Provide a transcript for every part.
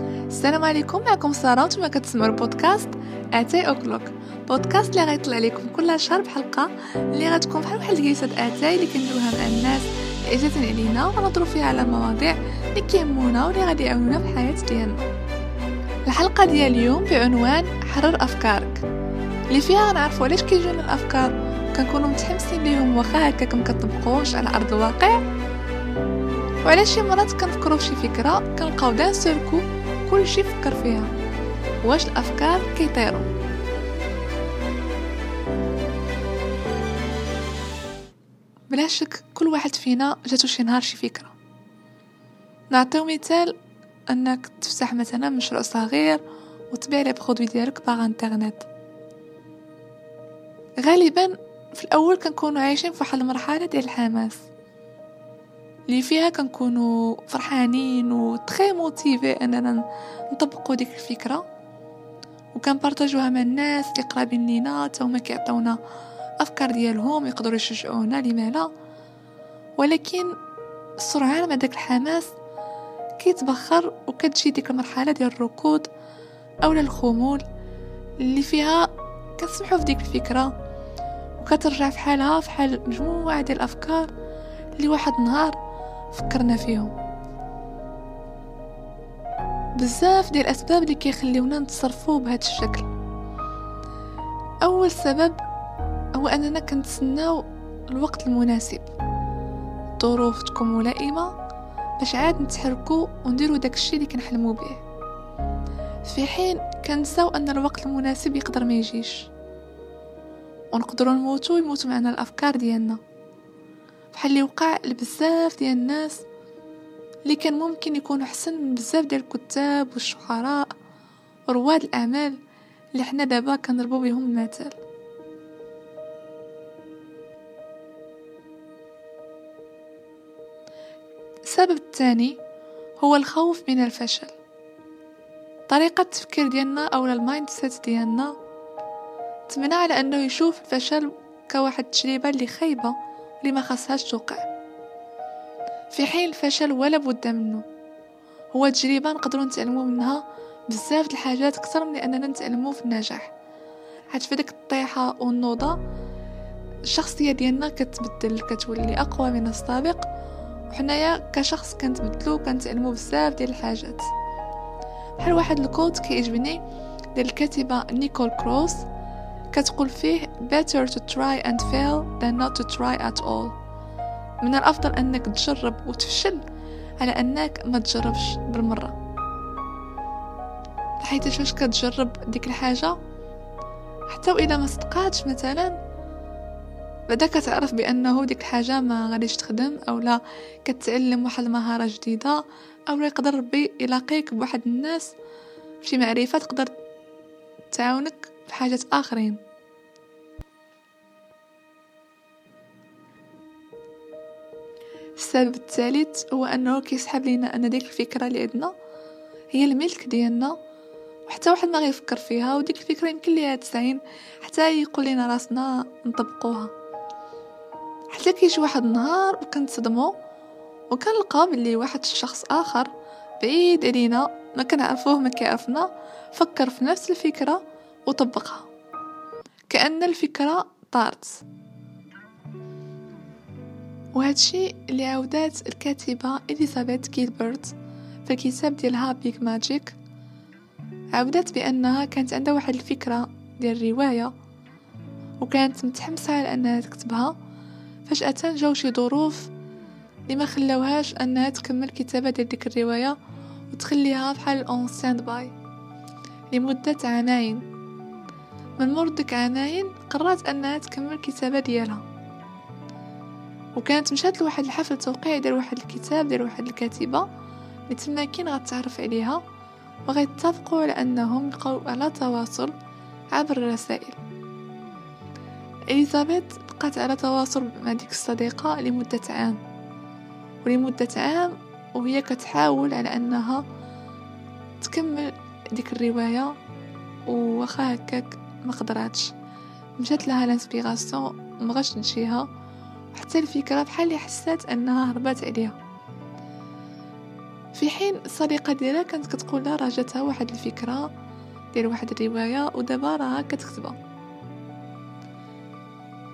السلام عليكم معكم سارة وأنتم كتسمعوا البودكاست اتاي O'Clock. بودكاست اللي غيطلع لكم كل شهر بحلقة اللي غتكون بحال واحد الجلسه اتاي اللي كنديروها مع الناس اللي عزاز علينا ونهضروا فيها على المواضيع اللي كيهمونا واللي غادي يعاونونا في الحياة ديالنا. الحلقة ديال اليوم بعنوان حرر أفكارك. اللي فيها غنعرفوا علاش كيجونا الافكار كنكونوا متحمسين ليهم واخا هكاك مكطبقوش على أرض الواقع. وعلاش شي مرات كنفكروا في شي فكرة كنلقاو دان سولكو كلشي فكر فيها. واش الأفكار كيطيروا بلا شك كل واحد فينا جاتو شي نهار شي فكرة. نعطيو مثال أنك تفتح مثلا مشروع صغير وتبيع لي برودوي ديالك باغ إنترنت. غالبا في الأول كنكونوا عايشين في واحد المرحلة ديال الحماس. اللي فيها كنكونوا فرحانين و تري موتيفي أننا نطبقوا ديك الفكرة. وكنبارطاجوها مع الناس اللي قرابين لينا تا هما كيعطيونا أفكار ديالهم يقدروا يشجعونا لما لا. ولكن سرعان ما داك الحماس كيتبخر وكتجي ديك المرحلة ديال الركود اولا الخمول اللي فيها كنسمحوا في ديك الفكرة. وكترجع في حالها في حال مجموعة ديال الأفكار اللي واحد النهار فكرنا فيهم. بزاف ديال الأسباب اللي كيخليونا نتصرفوا بهذا الشكل. أول سبب هو أننا كنتسناو الوقت المناسب. الظروف تكون ملائمة باش عاد نتحركوا ونديروا داكشي اللي كنحلموا به. في حين كنساو أن الوقت المناسب يقدر ما يجيش. ونقدروا نموتوا يموتوا معنا الأفكار ديالنا. بحال اللي وقع لبزاف ديال الناس اللي كان ممكن يكونوا أحسن من بزاف ديال الكتاب والشعراء ورواد الأعمال اللي حنا دابا كنضربوا بهم المثال السبب الثاني هو الخوف من الفشل. طريقة التفكير ديالنا أو ال mindset ديالنا تمنع على أنه يشوف الفشل كواحد التجربة اللي خايبة اللي ما توقع. في حين الفشل ولا بد منه. هو تجربة نقدروا نتعلموا منها بزاف د الحاجات أكثر من أننا نتعلموا في النجاح. حيت في ديك الطيحة والنوضة الشخصية ديالنا كتبدل كتولي أقوى من السابق وحنايا كشخص كنتبدلو كنتعلموا بزاف ديال الحاجات. بحال واحد الكوت كيعجبني ديال الكاتبة نيكول كروس. كتقول فيه better to try and fail than not to try at all. من الأفضل أنك تجرب وتفشل على أنك ما تجربش بالمرة. حيت واش كتجرب ديك الحاجة؟ حتى وإذا ما صدقاتش مثلا بعدا كتعرف بأنه ديك الحاجة ما غاديش تخدم أو لا كتعلم واحد المهارة جديدة أو لا يقدر ربي يلاقيك بواحد الناس شي معرفة تقدر تعاونك في حاجات آخرين السبب الثالث هو أنه كيسحب لينا أن ديك الفكرة اللي عندنا هي الملك ديالنا وحتى واحد ما غيفكر فيها وديك الفكرة يمكن ليها تسعين حتى يقول لنا راسنا نطبقوها. حتى كيجي واحد النهار وكنتصدموا وكنلقى بلي واحد الشخص آخر بعيد علينا ما كنعرفوه ما كيعرفنا فكر في نفس الفكرة وطبقها كأن الفكرة طارت. وهادشي اللي عاودات الكاتبة إليزابيث كيلبرت في الكتاب ديالها Big Magic عاودت بأنها كانت عندها واحد الفكرة ديال الرواية وكانت متحمسة على أنها تكتبها. فجأة جاو شي ظروف اللي ما خلاوهاش أنها تكمل كتابة ديال ديك الرواية وتخليها بحال en stand-by لمدة عامين. من مور ديك عامين قررت أنها تكمل الكتابة ديالها. وكانت مشات لواحد الحفل توقيع ديال واحد الكتاب ديال واحد الكاتبة اللي تما كين غتعرف عليها وغيتفقوا على أنهم يبقاو على تواصل عبر الرسائل. إليزابيث بقات على تواصل مع ديك الصديقة لمدة عام. ولمدة عام وهي كتحاول على أنها تكمل ديك الرواية وخا هكاك ما قدراتش مشات لها l'inspiration مغاش تجيها وحتى الفكرة بحال اللي حسات أنها هربات عليها. في حين الصديقة ديالها كانت كتقول لها راه جاتها واحد الفكرة ديال واحد الرواية ودابا راها كتكتبها.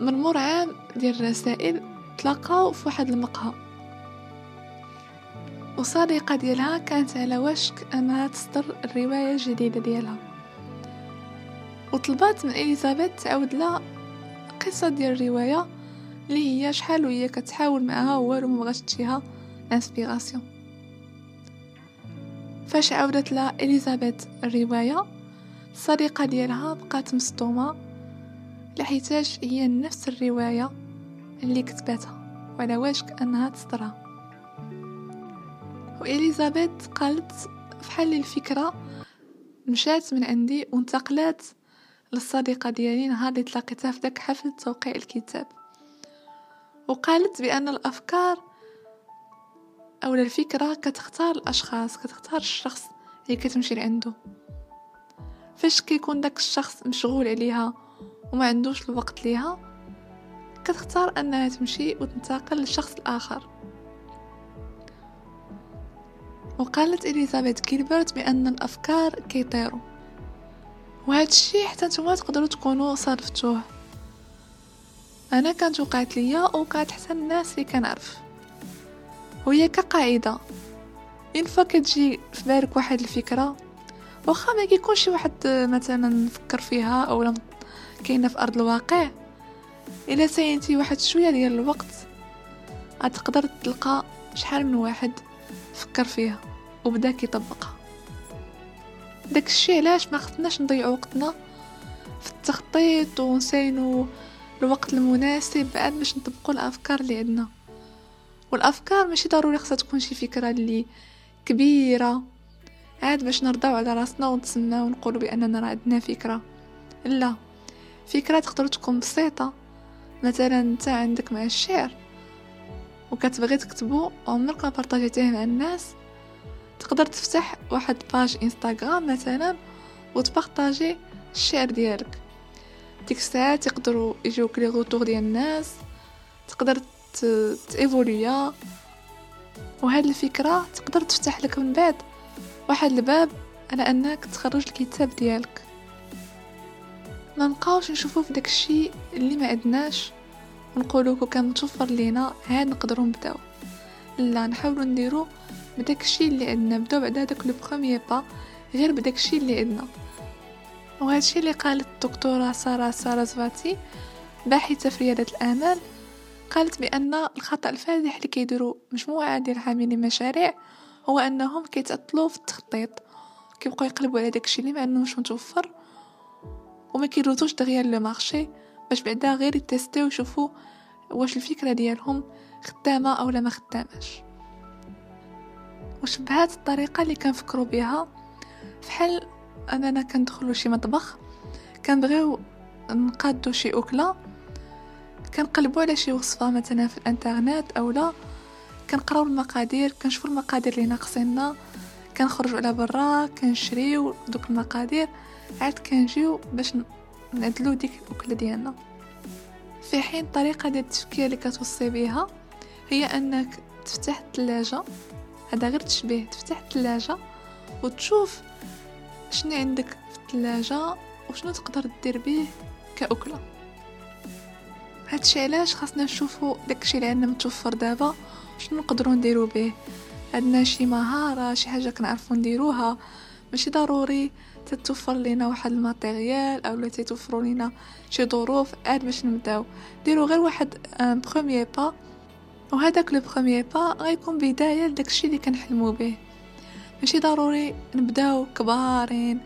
من مور عام ديال الرسائل تلاقاو في واحد المقهى. وصديقة ديالها كانت على وشك أنها تصدر الرواية الجديدة ديالها. وطلبات من إليزابيث تعاود لها قصة ديال الرواية اللي هي شحال وهي كتحاول معاها والو مبغاش تجيها انسبيراسيون فاش عاودت لها إليزابيث الرواية الصديقه ديالها بقات مصدومة لحيتاش هي نفس الرواية اللي كتباتها وعلى واشك انها تصدرها. وإليزابيث قالت فحال الفكرة مشات من عندي وانتقلت للصديقة ديالي نهار اللي تلاقيتها في داك حفل توقيع الكتاب. وقالت بأن الأفكار أو الفكرة كتختار الأشخاص كتختار الشخص اللي كتمشي لعنده. فاش كيكون داك الشخص مشغول عليها وما عندوش الوقت ليها؟ كتختار أنها تمشي وتنتقل للشخص الآخر. وقالت إليزابيث كيلبرت بأن الأفكار كيطيروا. وهذا الشيء حتى نتوما تقدروا تكونوا صادفتوه. أنا كانت وقعت ليا وقعت حتى الناس اللي كنعرف. وهي كقاعدة. une fois كتجي في بالك واحد الفكرة واخا ما كيكونش شي واحد مثلا نفكر فيها أو كاينة في أرض الواقع إلا تسنيتي واحد شوية ديال الوقت غتقدر تلقى شحال من واحد فكر فيها وبدا كيطبقها. داك الشيء علاش ما خصناش نضيعوا وقتنا في التخطيط ونسينو الوقت المناسب بعد باش نطبقوا الأفكار اللي عندنا. والأفكار ماشي ضروري خصها تكون شي فكرة اللي كبيرة. عاد باش نرضاو على راسنا ونتسناو ونقولوا بأننا راه عندنا فكرة. لا فكرة تقدر تكون بسيطة. مثلا أنت عندك مع الشعر وكتبغي تكتبو عمرك ما بارطاجيتيه مع الناس. تقدر تفتح واحد page Instagram مثلا وتبارطاجي الشعر ديالك. ديك الساعة تقدروا يجيوك les retours ديال الناس تقدر تيفولوي. وهاد الفكرة تقدر تفتح لك من بعد واحد الباب على أنك تخرج الكتاب ديالك. ما نبقاوش نشوفو في داكشي اللي ما عندناش. ونقولو كو كان متوفر لينا عاد نقدروا نبداو. لا نحاولوا نديرو بداكشي اللي عندنا بداو بعدا داك لو بروميير با غير بداكشي اللي عندنا. وهادشي اللي قالت الدكتورة ساره سارازفاتي باحثة في رياده الاعمال قالت بأن الخطأ الفادح اللي كيديروا مجموعه ديال عاملين المشاريع هو أنهم كيتعطلوا في التخطيط. كيبقاو يقلبوا على داكشي اللي ما عندهمش متوفر وما كيروتوش دغيا le marché باش بعدا غير يتيستيو ويشوفوا واش الفكرة ديالهم خدامة أو لا ما خداماش. وشبهات الطريقة اللي كنفكروا بها؟ فحال أننا كندخلوا شي مطبخ كنبغيو نقادو شي أكلة كنقلبوا على شي وصفة مثلا في الإنترنت أو لا كنقراو المقادير كنشوفوا المقادير اللي ناقصيننا كنخرجوا على برا كنشريو دوك المقادير عاد كنجيو باش نعدلو ديك الأكلة ديالنا. في حين الطريقة ديال التفكير اللي كتوصي بها هي أنك تفتح الثلاجة. هذا غير تشبيه تفتح الثلاجة وتشوف شنو عندك في الثلاجة وشنو تقدر دير به كأكلة. هادشي علاش خاصنا نشوفو داكشي اللي عندنا متوفر دابا شنو نقدروا نديرو به عندنا شي مهارة شي حاجة كنعرفو نديروها. ماشي ضروري تتوفر لينا واحد matériel أو لا تتوفروا لينا شي ظروف عاد باش نبداو. ديروا غير واحد un premier pas وهذاك le premier pas غيكون بداية لداكشي اللي كنحلمو به. ماشي ضروري نبداو كبارين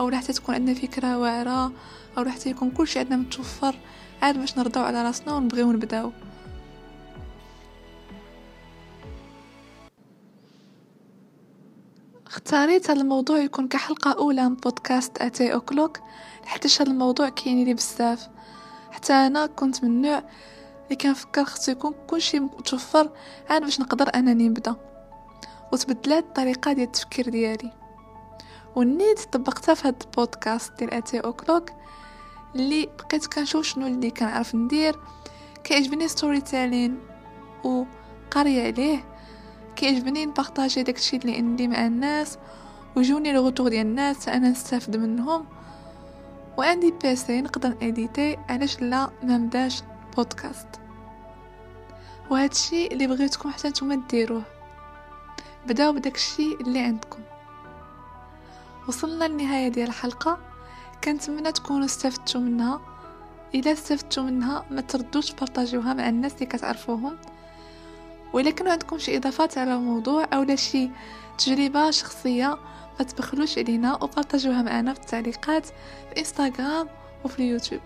أو حتى تكون عندنا فكرة واعرة أو حتى يكون كلشي عندنا متوفر. عاد باش نرضاو على راسنا ونبغيو نبداو. اختاريت هذا الموضوع يكون كحلقة أولى من بودكاست أتي أوكلوك حيتاش هذا الموضوع كاين لي بزاف. حتى أنا كنت من النوع اللي كنفكر خصو يكون كلشي متوفر عاد باش نقدر أنني نبدأ. وتبدلات الطريقة ديال التفكير ديالي. ونيت طبقتها في هاد البودكاست ديال eighty o'clock اللي بقيت كنشوف شنو اللي كنعرف ندير كيعجبني storytelling وقريت عليه كيعجبني نpartager داكشي اللي عندي مع الناس ويجوني ال retour ديال الناس أنا نستافد منهم. وعندي PC نقدر إديتي علاش لا ما نبداش بودكاست. وهادشي اللي بغيتكم حتى نتوما ديروه. بداو بداكشي اللي عندكم. وصلنا للنهاية ديال الحلقة. كنتمنى تكونوا استفدتوا منها. إلا استفدتوا منها ما تردوش بارطاجيوها مع الناس اللي كتعرفوهم. وإلا كانوا عندكم شي إضافات على الموضوع أو شي تجربة شخصية ما تبخلوش علينا وبارطاجوها معنا في التعليقات في انستغرام وفي اليوتيوب.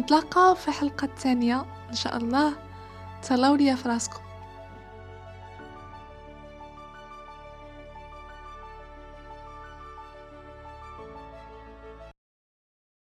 نتلاقاو في الحلقة الثانية إن شاء الله. تهلاو ليا فراسكم